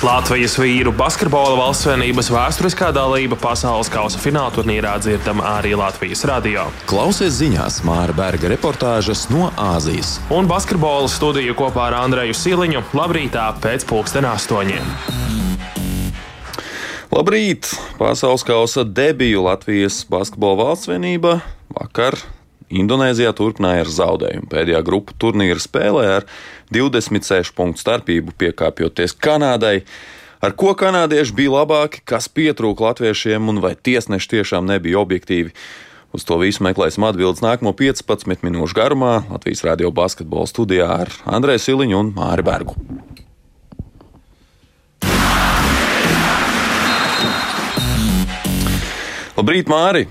Latvijas vīru basketbola valstsvienības vēsturiskā dalība pasaules kausa fināla turnīrā dzirdama arī Latvijas radio. Klausies ziņās Māra Berga reportāžas no Āzijas. Un basketbola studiju kopā ar Andreju Siliņu labrītā pēc pulksten astoņiem. Labrīt! Pasaules kausa debiju Latvijas basketbola valstsvienība vakar Indonēzijā turpināja ar zaudējumu. Pēdējā grupu turnīra spēlē ar 26 punktu starpību piekāpjoties Kanādai. Ar ko kanādieši bija labāki, kas pietrūka latviešiem un vai tiesneši tiešām nebija objektīvi? Uz to visu meklēsim atbildes nākamo 15 minūšu garumā Latvijas radio basketbola studijā ar Andreju Siliņu un Māri Bergu. Labrīt, Māri!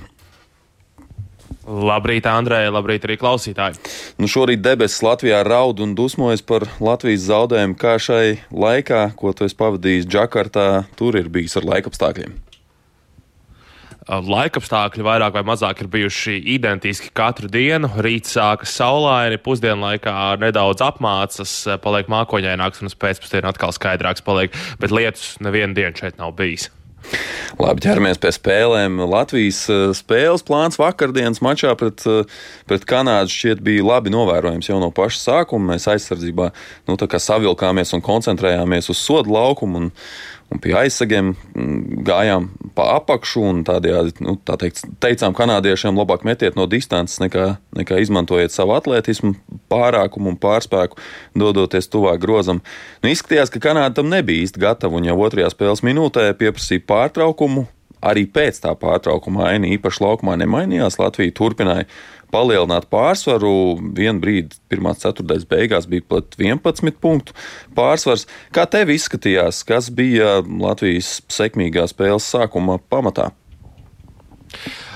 Labrīt, Andrei, labrīt arī klausītāji. Nu, šorīt debesis Latvijā raud un dusmojas par Latvijas zaudējumu. Kā šai laikā, ko tu esi pavadījis Džakartā, tur ir bijis ar laikapstākļiem? Laikapstākļi vairāk vai mazāk ir bijuši identiski katru dienu. Rīts sākas saulaini, pusdienlaikā nedaudz apmācas, paliek mākoņaināks un pēcpusdienā atkal skaidrāks paliek, bet lietus nevienu dienu šeit nav bijis. Labi, ķeramies pie spēlēm. Latvijas eh, spēles plāns vakardienas mačā pret, eh, pret Kanādu šķiet bija labi novērojams jau no paša sākuma. Mēs aizsardzībā nu, savilkāmies un koncentrējāmies uz sodu laukumu. Un, un pie aizsegiem mm, gājām pa apakšu un tādējādi nu, tā teikt, teicām kanādiešiem, labāk metiet no distances, nekā, nekā izmantojiet savu atletismu, pārākumu un pārspēku, dodoties tuvāk grozam. Nu, izskatījās, ka Kanāda tam nebija īsti gatava un jau otrajā spēles minūtē pieprasīja pārtraukumu. Arī pēc tā pārtraukuma aina īpaši laukumā nemainījās. Latvija turpināja palielināt pārsvaru. Vienu brīdi, pirmās ceturtdaļas beigās, bija pat 11 punktu pārsvars. Kā tev izskatījās, kas bija Latvijas sekmīgā spēles sākuma pamatā?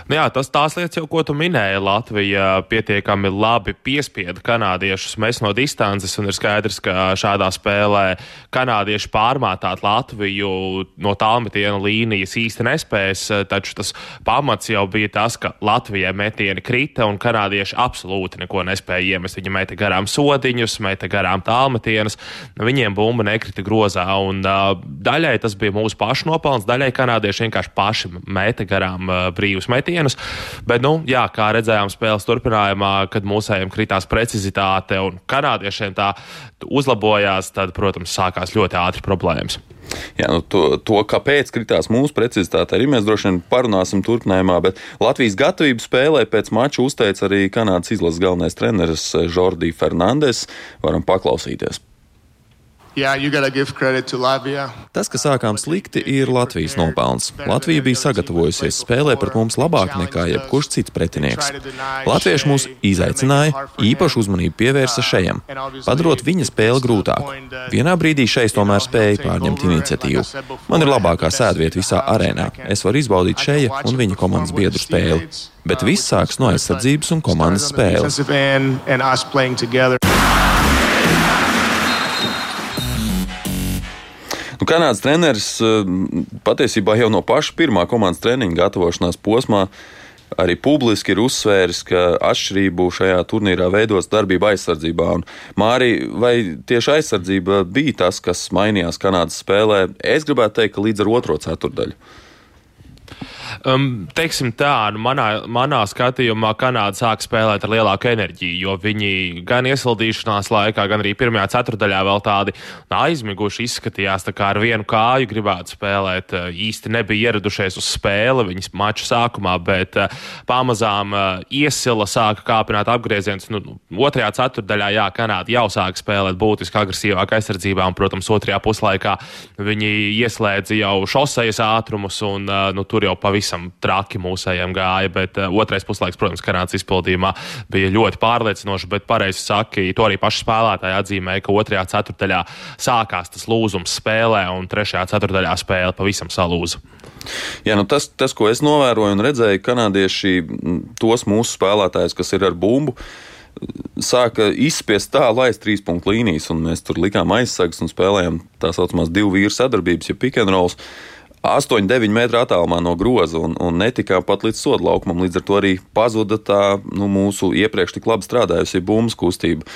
Nu jā, tas tās lietas jau, ko tu minēji, Latvija pietiekami labi piespieda kanādiešus mēs no distances, un ir skaidrs, ka šādā spēlē kanādieši pārmātāt Latviju no tālmetiena līnijas īsti nespēs, taču tas pamats jau bija tas, ka Latvijai metieni krita, un kanādieši absolūti neko nespēja iemest. Viņi meta garām sodiņus, meta garām tālmetienus, viņiem bumba nekrita grozā, un uh, daļai tas bija mūsu pašu nopelns, daļai kanādieši vienkārši paši meta garām uh, brīvus metienus metienus. Bet, nu, jā, kā redzējām spēles turpinājumā, kad mūsējiem kritās precizitāte un kanādiešiem tā uzlabojās, tad, protams, sākās ļoti ātri problēmas. Jā, nu to, to, kāpēc kritās mūsu precizitāte, arī mēs droši vien parunāsim turpinājumā, bet Latvijas gatavību spēlē pēc mača uzteica arī Kanādas izlases galvenais treneris Žordī Fernandes. Varam paklausīties. Yeah, Tas, ka sākām slikti, ir Latvijas nopelns. Latvija bija sagatavojusies spēlē pret mums labāk nekā jebkurš cits pretinieks. Latvieši mūs izaicināja, īpašu uzmanību pievērsa šejam, padarot viņa spēli grūtāku. Vienā brīdī šeit tomēr spēja pārņemt iniciatīvu. Man ir labākā sēdvieta visā arēnā. Es varu izbaudīt šeja un viņa komandas biedru spēli. Bet viss sāks no aizsardzības un komandas spēles. Nu, Kanādas treneris eh, patiesībā jau no paša pirmā komandas treniņa gatavošanās posmā arī publiski ir uzsvēris, ka atšķirību šajā turnīrā veidos darbība aizsardzībā. Un, Māri, vai tieši aizsardzība bija tas, kas mainījās Kanādas spēlē? Es gribētu teikt, ka līdz ar otro ceturdaļu. Um, teiksim tā, nu manā, manā skatījumā Kanāda sāk spēlēt ar lielāku enerģiju, jo viņi gan iesildīšanās laikā, gan arī pirmajā ceturdaļā vēl tādi aizmiguši izskatījās, tā kā ar vienu kāju gribētu spēlēt. Uh, īsti nebija ieradušies uz spēli viņas mača sākumā, bet uh, pamazām uh, iesila sāka kāpināt apgriezienus. Nu, otrajā ceturdaļā, jā, Kanāda jau sāka spēlēt būtiski agresīvāk aizsardzībā, un, protams, otrajā puslaikā viņi ieslēdza jau šosejas ātrumus, un nu, tur jau pavisam pavisam traki mūsējiem gāja, bet uh, otrais puslaiks, protams, Kanādas izpildījumā bija ļoti pārliecinoši, bet pareizi saki, to arī paši spēlētāji atzīmēja, ka otrajā ceturtaļā sākās tas lūzums spēlē, un trešajā ceturtaļā spēle pavisam salūza. Jā, nu tas, tas, ko es novēroju un redzēju, kanādieši tos mūsu spēlētājus, kas ir ar bumbu, sāka izspiest tā, laist trīs punktu līnijas, un mēs tur likām aizsagas un spēlējām tā saucamās divu vīru sadarbības, ja pick and rolls. 8-9 metru attālumā no groza un, un netikām pat līdz sodu laukumam. Līdz ar to arī pazuda tā nu, mūsu iepriekš tik labi strādājusi bumbas kustība.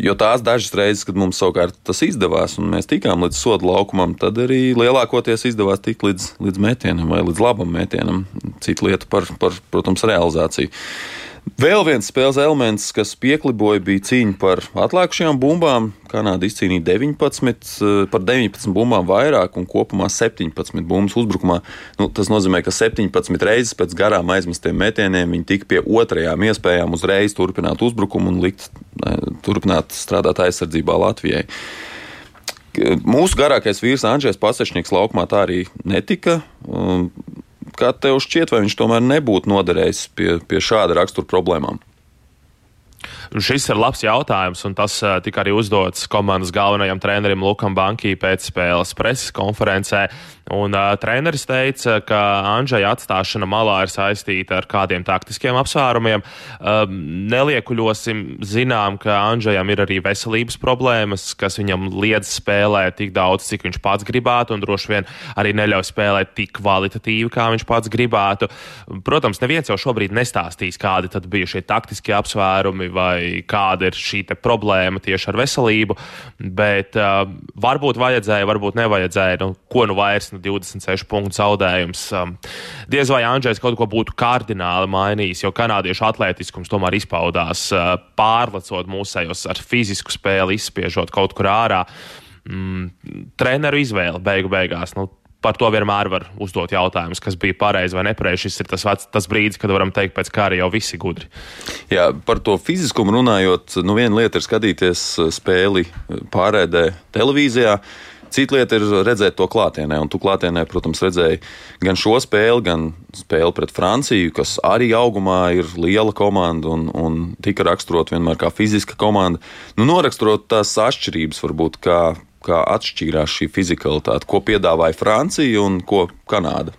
Jo tās dažas reizes, kad mums savukārt tas izdevās, un mēs tikām līdz soda laukumam, tad arī lielākoties izdevās tikt līdz, līdz metienam vai līdz labam metienam. Cita lieta par, par protams, realizāciju. Vēl viens spēles elements, kas piekliboja, bija cīņa par atlikušajām bumbām. Kanāda izcīnīja 19, eh, par 19 bumbām vairāk un kopumā 17 bumbas uzbrukumā. Nu, tas nozīmē, ka 17 reizes pēc garām aizmestiem metieniem viņi tika pie otrajām iespējām uzreiz turpināt uzbrukumu un likt eh, turpināt strādāt aizsardzībā Latvijai. Mūsu garākais vīrs Andrzejs Pasečnieks laukumā tā arī netika. Kā tev šķiet, vai viņš tomēr nebūtu noderējis pie, pie šāda rakstura problēmām? Šis ir labs jautājums, un tas uh, tika arī uzdots komandas galvenajam trenerim Lukam Bankī pēc spēles preses konferencē. Un uh, treneris teica, ka Andžeja atstāšana malā ir saistīta ar kādiem taktiskiem apsvērumiem. Uh, neliekuļosim, zinām, ka Andžejam ir arī veselības problēmas, kas viņam liedz spēlēt tik daudz, cik viņš pats gribētu, un droši vien arī neļauj spēlēt tik kvalitatīvi, kā viņš pats gribētu. Protams, neviens jau šobrīd nestāstīs, kādi tad bija šie taktiskie apsvērumi vai kāda ir šī problēma tieši ar veselību, bet uh, varbūt vajadzēja, varbūt nevajadzēja. Nu, ko nu vairs? Nu, 26 punktu zaudējums. Um, diez vai Andrzejs kaut ko būtu kardināli mainījis, jo kanādiešu atletiskums tomēr izpaudās uh, pārlecot mūsējos ar fizisku spēli, izspiežot kaut kur ārā. Mm, treneru izvēle beigu beigās. Nu, par to vienmēr var uzdot jautājumus, kas bija pareizi vai nepareizi. Šis ir tas, tas brīdis, kad varam teikt, pēc kā arī jau visi gudri. Jā, par to fiziskumu runājot, nu viena lieta ir skatīties spēli pārēdē televīzijā. Cita lieta ir redzēt to klātienē, un tu klātienē, protams, redzēji gan šo spēli, gan spēli pret Franciju, kas arī augumā ir liela komanda un, un tika raksturot vienmēr kā fiziska komanda. Nu, noraksturot tās atšķirības, varbūt kā kā atšķīrās šī fizikalitāte, ko piedāvāja Francija un ko Kanāda.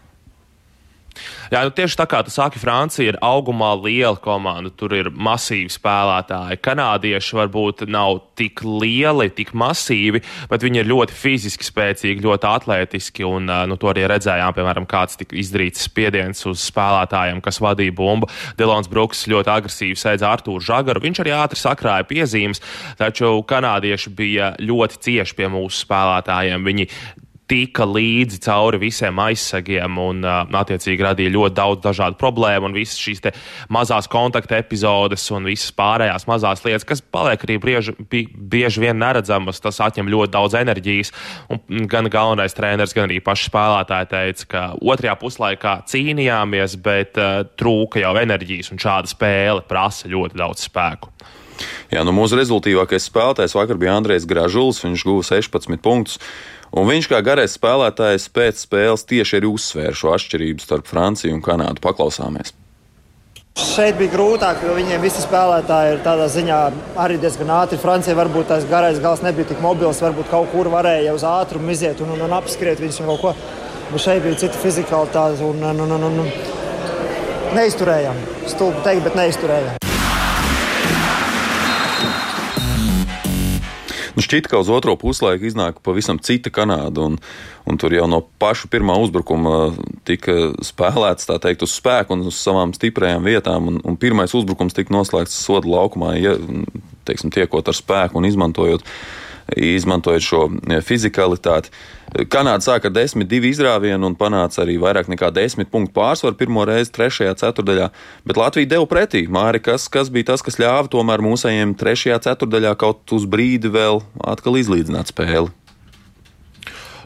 Jā, nu tieši tā kā tu saki, Francija ir augumā liela komanda, tur ir masīvi spēlētāji. Kanādieši varbūt nav tik lieli, tik masīvi, bet viņi ir ļoti fiziski spēcīgi, ļoti atletiski. Un, nu, to arī redzējām, piemēram, kāds tika izdarīts spiediens uz spēlētājiem, kas vadīja bumbu. Dilons Bruks ļoti agresīvi sēdza Artūru Žagaru. Viņš arī ātri sakrāja piezīmes, taču kanādieši bija ļoti cieši pie mūsu spēlētājiem. Viņi tika līdzi cauri visiem aizsegiem un, attiecīgi, radīja ļoti daudz dažādu problēmu un visas šīs mazās kontakta epizodes un visas pārējās mazās lietas, kas paliek arī bieži, bieži vien neredzamas, tas atņem ļoti daudz enerģijas. Un gan galvenais treneris, gan arī paši spēlētāji teica, ka otrajā puslaikā cīnījāmies, bet uh, trūka jau enerģijas un šāda spēle prasa ļoti daudz spēku. Jā, nu mūsu rezultātīvākais spēlētājs vakar bija Andrejs Gražulis. Viņš guva 16 punktus. Un viņš kā garais spēlētājs pēc spēles tieši arī uzsvēra šo atšķirību starp Franciju un Kanādu. Paklausāmies! Šeit bija grūtāk, jo viņiem visi spēlētāji ir tādā ziņā arī diezgan ātri. Francija varbūt tās garais gals nebija tik mobils, varbūt kaut kur varēja uz ātrumu iziet un, un, un apskriet viņus un kaut ko. Bet šeit bija cita fizikalitāte un, un, un, un, un neizturējām. Stulbi teikt, bet neizturējām. Nu, šķiet, ka uz otro puslaiku iznāk pavisam cita Kanāda. Un, un tur jau no paša pirmā uzbrukuma tika spēlēts teikt, uz spēku un uz savām stiprajām vietām. Un, un pirmais uzbrukums tika noslēgts soda laukumā, ja, teiksim, tiekot ar spēku un izmantojot izmantojot šo e, fizikalitāti. Kanāda sāka ar 10-2 izrāvienu un panāca arī vairāk nekā 10 punktu pārsvaru pirmo reizi trešajā ceturdaļā, bet Latvija deva pretī. Māri, kas, kas bija tas, kas ļāva tomēr mūsējiem trešajā ceturdaļā kaut uz brīdi vēl atkal izlīdzināt spēli?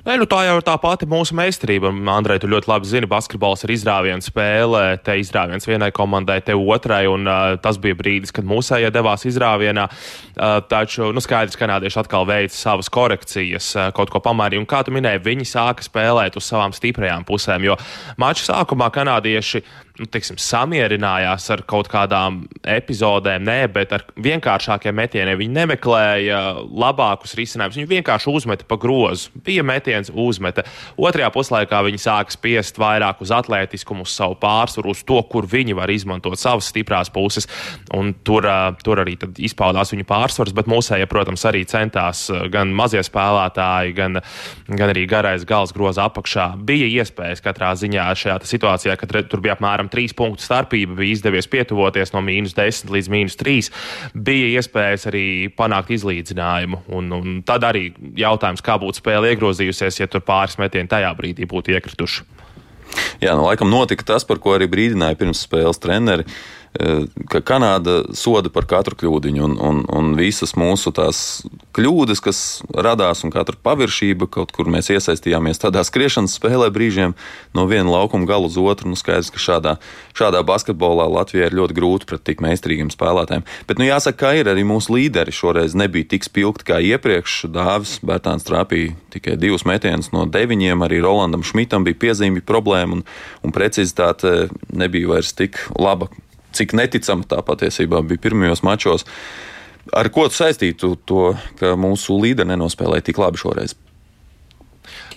Nē, nu tā jau ir tā pati mūsu meistarība. Andrej, tu ļoti labi zini, basketbols ir izrāviens spēle. Te izrāviens vienai komandai, te otrai, un uh, tas bija brīdis, kad mūsējie devās izrāvienā. Uh, taču, nu, skaidrs, ka kanādieši atkal veica savas korekcijas, uh, kaut ko pamārīja. Un, kā tu minēji, viņi sāka spēlēt uz savām stiprajām pusēm, jo mača sākumā kanādieši nu, teiksim, samierinājās ar kaut kādām epizodēm, nē, bet ar vienkāršākiem metieniem. Viņi nemeklēja labākus risinājumus. Viņi vienkārši uzmeta pa grozu. Bija metiens, uzmeta. Otrajā puslaikā viņi sāka spiest vairāk uz atletiskumu, uz savu pārsvaru, uz to, kur viņi var izmantot savas stiprās puses. Un tur, tur arī izpaudās viņu pārsvars, bet mūsēja, protams, arī centās gan mazie spēlētāji, gan, gan arī garais gals groza apakšā. Bija iespējas katrā ziņā šajā situācijā, kad tur bija apmēram apmēram 3 punktu starpība, bija izdevies pietuvoties no mīnus 10 līdz mīnus 3. Bija iespējas arī panākt izlīdzinājumu. Un, un tad arī jautājums, kā būtu spēle iegrozījusies, ja tur pāris metieni tajā brīdī būtu iekrituši. Jā, nu, laikam notika tas, par ko arī brīdināja pirms spēles treneri. Eh, ka Kanāda soda par katru kļūdiņu, un, un, un visas mūsu tās kļūdas, kas radās, un katra paviršība, kaut kur mēs iesaistījāmies tādā skriešanas spēlē brīžiem no viena laukuma gala uz otru. Nu, skaidrs, ka šādā, šādā basketbolā Latvijai ir ļoti grūti pret tik meistarīgiem spēlētājiem. Bet, nu, jāsaka, ka ir arī mūsu līderi šoreiz nebija tik spilgti kā iepriekš. Dāvis Bērtāns trāpīja tikai divus metienus no deviņiem, arī Rolandam Šmitam bija piezīmju problēma, un, un precizitāte nebija vairs tik laba cik neticama tā patiesībā bija pirmajos mačos. Ar ko saistītu to, ka mūsu līderi nenospēlēja tik labi šoreiz?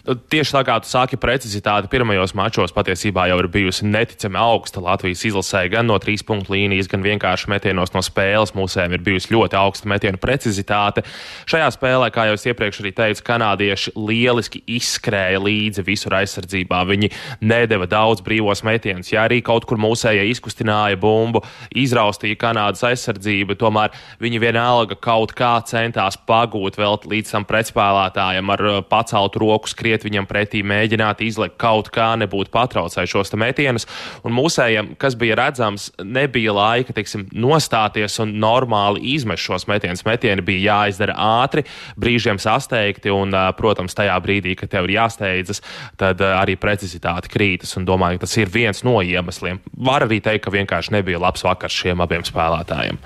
Tieši tā kā tu sāki, precizitāte pirmajos mačos patiesībā jau ir bijusi neticami augsta. Latvijas izlasē gan no trīs punktu līnijas, gan vienkārši metienos no spēles mūsēm ir bijusi ļoti augsta metienu precizitāte. Šajā spēlē, kā jau es iepriekš arī teicu, kanādieši lieliski izskrēja līdzi visur aizsardzībā. Viņi nedeva daudz brīvos metienus. Ja arī kaut kur mūsējie izkustināja bumbu, izraustīja Kanādas aizsardzību, tomēr viņi vienalga kaut kā centās pagūt vēl līdz tam pretspēlētājam ar uh, paceltu roku skriet iet viņam pretī, mēģināt izlikt kaut kā, nebūt patraucējušos metienus. Un mūsējiem, kas bija redzams, nebija laika tiksim, nostāties un normāli izmest šos metienus. Metieni bija jāizdara ātri, brīžiem sasteigti, un, protams, tajā brīdī, kad tev ir jāsteidzas, tad arī precizitāte krītas. Un domāju, ka tas ir viens no iemesliem. Var arī teikt, ka vienkārši nebija labs vakars šiem abiem spēlētājiem.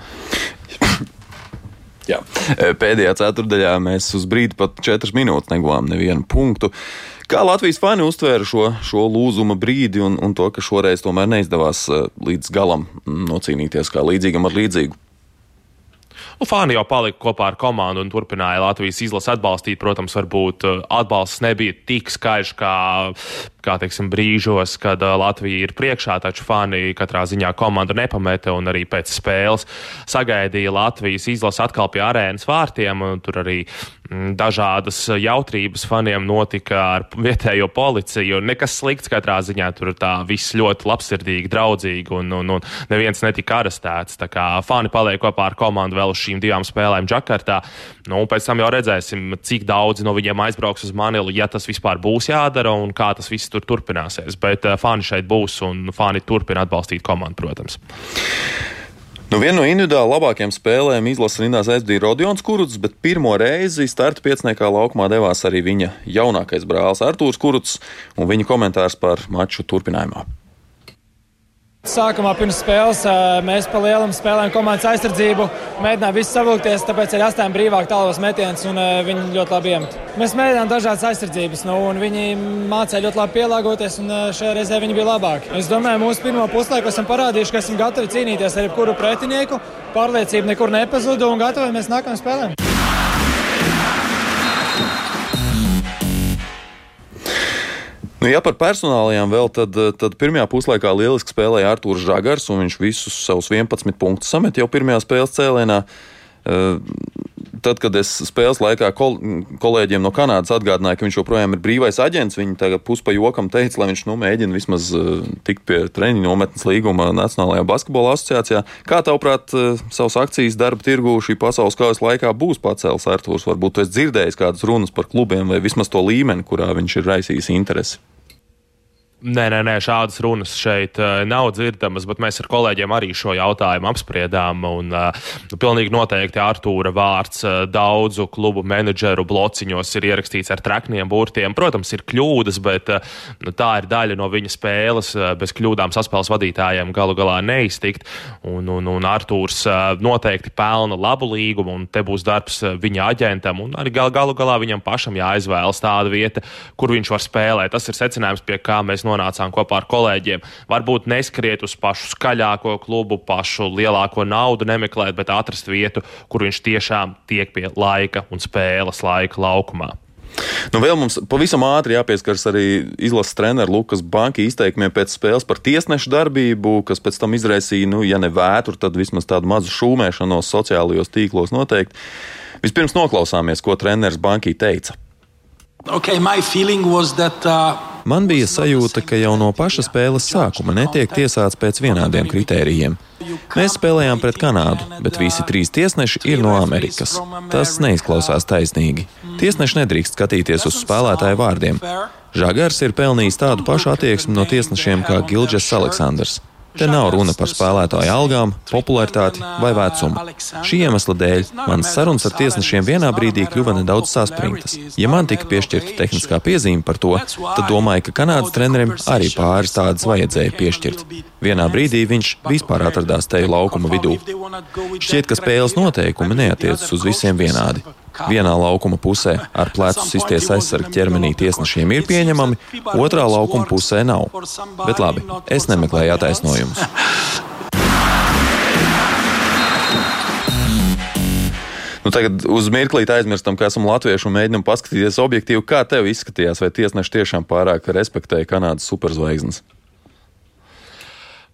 Jā. Pēdējā ceturdaļā mēs uz brīdi pat četras minūtes neguvām nevienu punktu. Kā Latvijas fani uztvēra šo, šo lūzuma brīdi un, un to, ka šoreiz tomēr neizdevās līdz galam nocīnīties kā līdzīgam ar līdzīgu? Nu, Fāni jau palika kopā ar komandu un turpināja Latvijas izlasi atbalstīt. Protams, varbūt atbalsts nebija tik skaļš kā, kā teiksim, brīžos, kad Latvija ir priekšā, taču Fāni katrā ziņā komandu nepameta un arī pēc spēles sagaidīja Latvijas izlasi atkal pie arēnas vārtiem. Tur arī Mm, dažādas jautrības faniem notika ar vietējo policiju. Nekas slikts katrā ziņā tur tā viss ļoti labsirdīgi, draudzīgi un, un, un neviens netika arestēts. Tā kā fani paliek kopā ar komandu vēl uz šīm divām spēlēm Džakartā. Nu, pēc tam jau redzēsim, cik daudzi no viņiem aizbrauks uz Manilu, ja tas vispār būs jādara un kā tas viss tur turpināsies. Bet uh, fani šeit būs un fani turpina atbalstīt komandu, protams. Nu, viena no individuāli labākajām spēlēm izlases rindās aizdīja Rodions Kuruts, bet pirmo reizi starta pieciniekā laukumā devās arī viņa jaunākais brālis Artūrs Kuruts un viņa komentārs par maču turpinājumā. Sākumā pirms spēles mēs pa lielam spēlējām komandas aizsardzību, mēģinājām visu savilkties, tāpēc arī atstājām brīvāk tālos metienus un viņi ļoti labi iemet. Mēs mēģinājām dažādas aizsardzības, nu, un viņi mācīja ļoti labi pielāgoties, un šajā reizē viņi bija labāki. Es domāju, mūsu pirmo puslaiku esam parādījuši, ka esam gatavi cīnīties ar jebkuru pretinieku, pārliecība nekur nepazuda un gatavojamies nākamajām spēlēm. Nu, ja par personālajām vēl, tad, tad pirmajā puslaikā lieliski spēlēja Arthurs Žagars, un viņš visus savus 11 punktus samet jau pirmajā spēles cēlienā. Tad, kad es spēles laikā kol, kolēģiem no Kanādas atgādināju, ka viņš joprojām ir brīvais aģents, viņi tagad puspa jokam teica, lai viņš nu, mēģina vismaz uh, tikt pie treniņu nometnes līguma Nacionālajā basketbola asociācijā. Kā tavuprāt, uh, savas akcijas darba tirgū šī pasaules kaujas laikā būs pacēlis Artūrs? Varbūt tu esi dzirdējis kādas runas par klubiem vai vismaz to līmeni, kurā viņš ir raisījis interesi. Nē, nē, nē, šādas runas šeit uh, nav dzirdamas, bet mēs ar kolēģiem arī šo jautājumu apspriedām. Un, uh, pilnīgi noteikti Artūra vārds uh, daudzu klubu menedžeru blociņos ir ierakstīts ar trakniem burtiem. Protams, ir kļūdas, bet nu, tā ir daļa no viņa spēles. Bez kļūdām saspēles vadītājiem galu galā neiztikt. Un, un, un Artūrs noteikti pelna labu līgumu, un te būs darbs viņa aģentam. Un arī gal, galu galā viņam pašam jāizvēlas tāda vieta, kur viņš var spēlēt. Tas ir secinājums, pie kā mēs nonācām kopā ar kolēģiem. Varbūt neskriet uz pašu skaļāko klubu, pašu lielāko naudu nemeklēt, bet atrast vietu, kur viņš tiešām tiek pie laika un spēles laika laukumā. Nu, vēl mums pavisam ātri jāpieskaras arī izlases treneru Lukas Banka izteikumiem pēc spēles par tiesnešu darbību, kas pēc tam izraisīja, nu, ja ne vētru, tad vismaz tādu mazu šūmēšanos sociālajos tīklos noteikti. Vispirms noklausāmies, ko treneris Banki teica. Okay, that uh, Man bija sajūta, ka jau no paša spēles sākuma netiek tiesāts pēc vienādiem kritērijiem. Mēs spēlējām pret Kanādu, bet visi trīs tiesneši ir no Amerikas. Tas neizklausās taisnīgi. Tiesneši nedrīkst skatīties uz spēlētāju vārdiem. Žagars ir pelnījis tādu pašu attieksmi no tiesnešiem kā Gilģis Aleksandrs. Te nav runa par spēlētāju algām, popularitāti vai vecumu. Šī iemesla dēļ manas sarunas ar tiesnešiem vienā brīdī kļuva nedaudz saspringtas. Ja man tika piešķirta tehniskā piezīme par to, tad domāju, ka Kanādas trenerim arī pāris tādas vajadzēja piešķirt. Vienā brīdī viņš vispār atradās te laukuma vidū. Šķiet, ka spēles noteikumi neatiecas uz visiem vienādi. Vienā laukuma pusē ar plecu sisties aizsargu ķermenī tiesnešiem ir pieņemami, otrā laukuma pusē nav. Bet labi, es nemeklēju attaisnojumus. Nu, tagad uz mirklī aizmirstam, ka esam latvieši un mēģinam paskatīties objektīvi, kā tev izskatījās, vai tiesneši tiešām pārāk respektēja Kanādas superzvaigznes.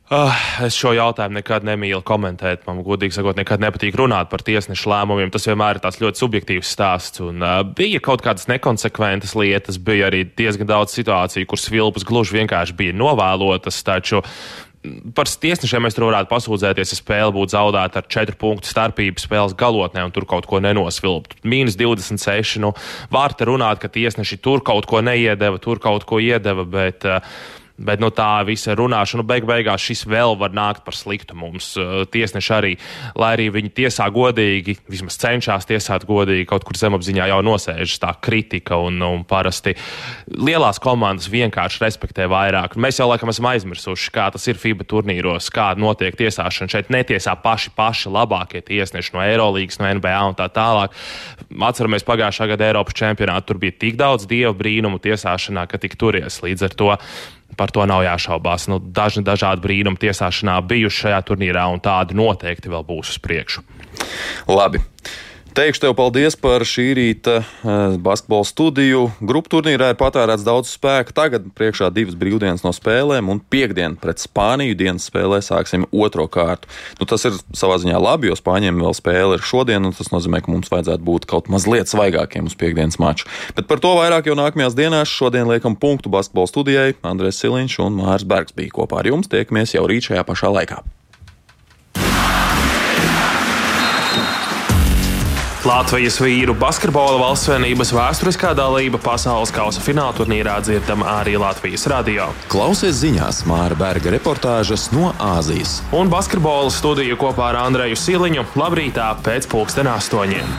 Uh, es šo jautājumu nekad nemīlu komentēt. Man, godīgi sakot, nekad nepatīk runāt par tiesnešu lēmumiem. Tas vienmēr ir tāds ļoti subjektīvs stāsts. Un, uh, bija kaut kādas nekonsekventas lietas, bija arī diezgan daudz situāciju, kur svilpas gluži vienkārši bija novēlotas. Taču par tiesnešiem mēs tur varētu pasūdzēties, ja spēle būtu zaudēta ar 4 punktu starpību spēles galotnē un tur kaut ko nenosvilpt. Mīnus 26. Nu, var te runāt, ka tiesneši tur kaut ko neiedeva, tur kaut ko iedeva, bet uh, Bet no nu, tā visa runāšana, nu, beig beigās šis vēl var nākt par sliktu mums. Tiesneši arī, lai arī viņi tiesā godīgi, vismaz cenšas tiesāt godīgi, kaut kur zemapziņā jau nosēžas tā kritika, un, un parasti lielās komandas vienkārši respektē vairāk. Mēs jau laikam esam aizmirsuši, kā tas ir FIBA turnīros, kā notiek tiesāšana. Šeit netiesā paši, paši labākie tiesneši no Eirolandes, no NBA un tā tālāk. Atceramies pagājušā gada Eiropas čempionātu, tur bija tik daudz dievu brīnumu tiesāšanā, ka tik turies līdz ar to par to nav jāšaubās. Nu, dažni dažādi brīnumi tiesāšanā bijuši šajā turnīrā, un tādi noteikti vēl būs uz priekšu. Labi. Teikšu tev paldies par šī rīta uh, basketbola studiju. Grupu turnīrā ir patērēts daudz spēka. Tagad priekšā divas brīvdienas no spēlēm, un piekdien pret Spāniju dienas spēlē sāksim otro kārtu. Nu, tas ir savā ziņā labi, jo Spāņiem vēl spēle ir šodien, un tas nozīmē, ka mums vajadzētu būt kaut mazliet svaigākiem uz piekdienas maču. Bet par to vairāk jau nākamajās dienās. Šodien liekam punktu basketbola studijai. Andrēs Siliņš un Mārs Bergs bija kopā ar jums. Tiekamies jau rīt šajā pašā laikā. Latvijas vīru basketbola valstsvienības vēsturiskā dalība pasaules kausa fināla turnīrā dzirdama arī Latvijas radio. Klausies ziņās Māra Berga reportāžas no Āzijas. Un basketbola studiju kopā ar Andreju Siliņu labrītā pēc pulksten astoņiem.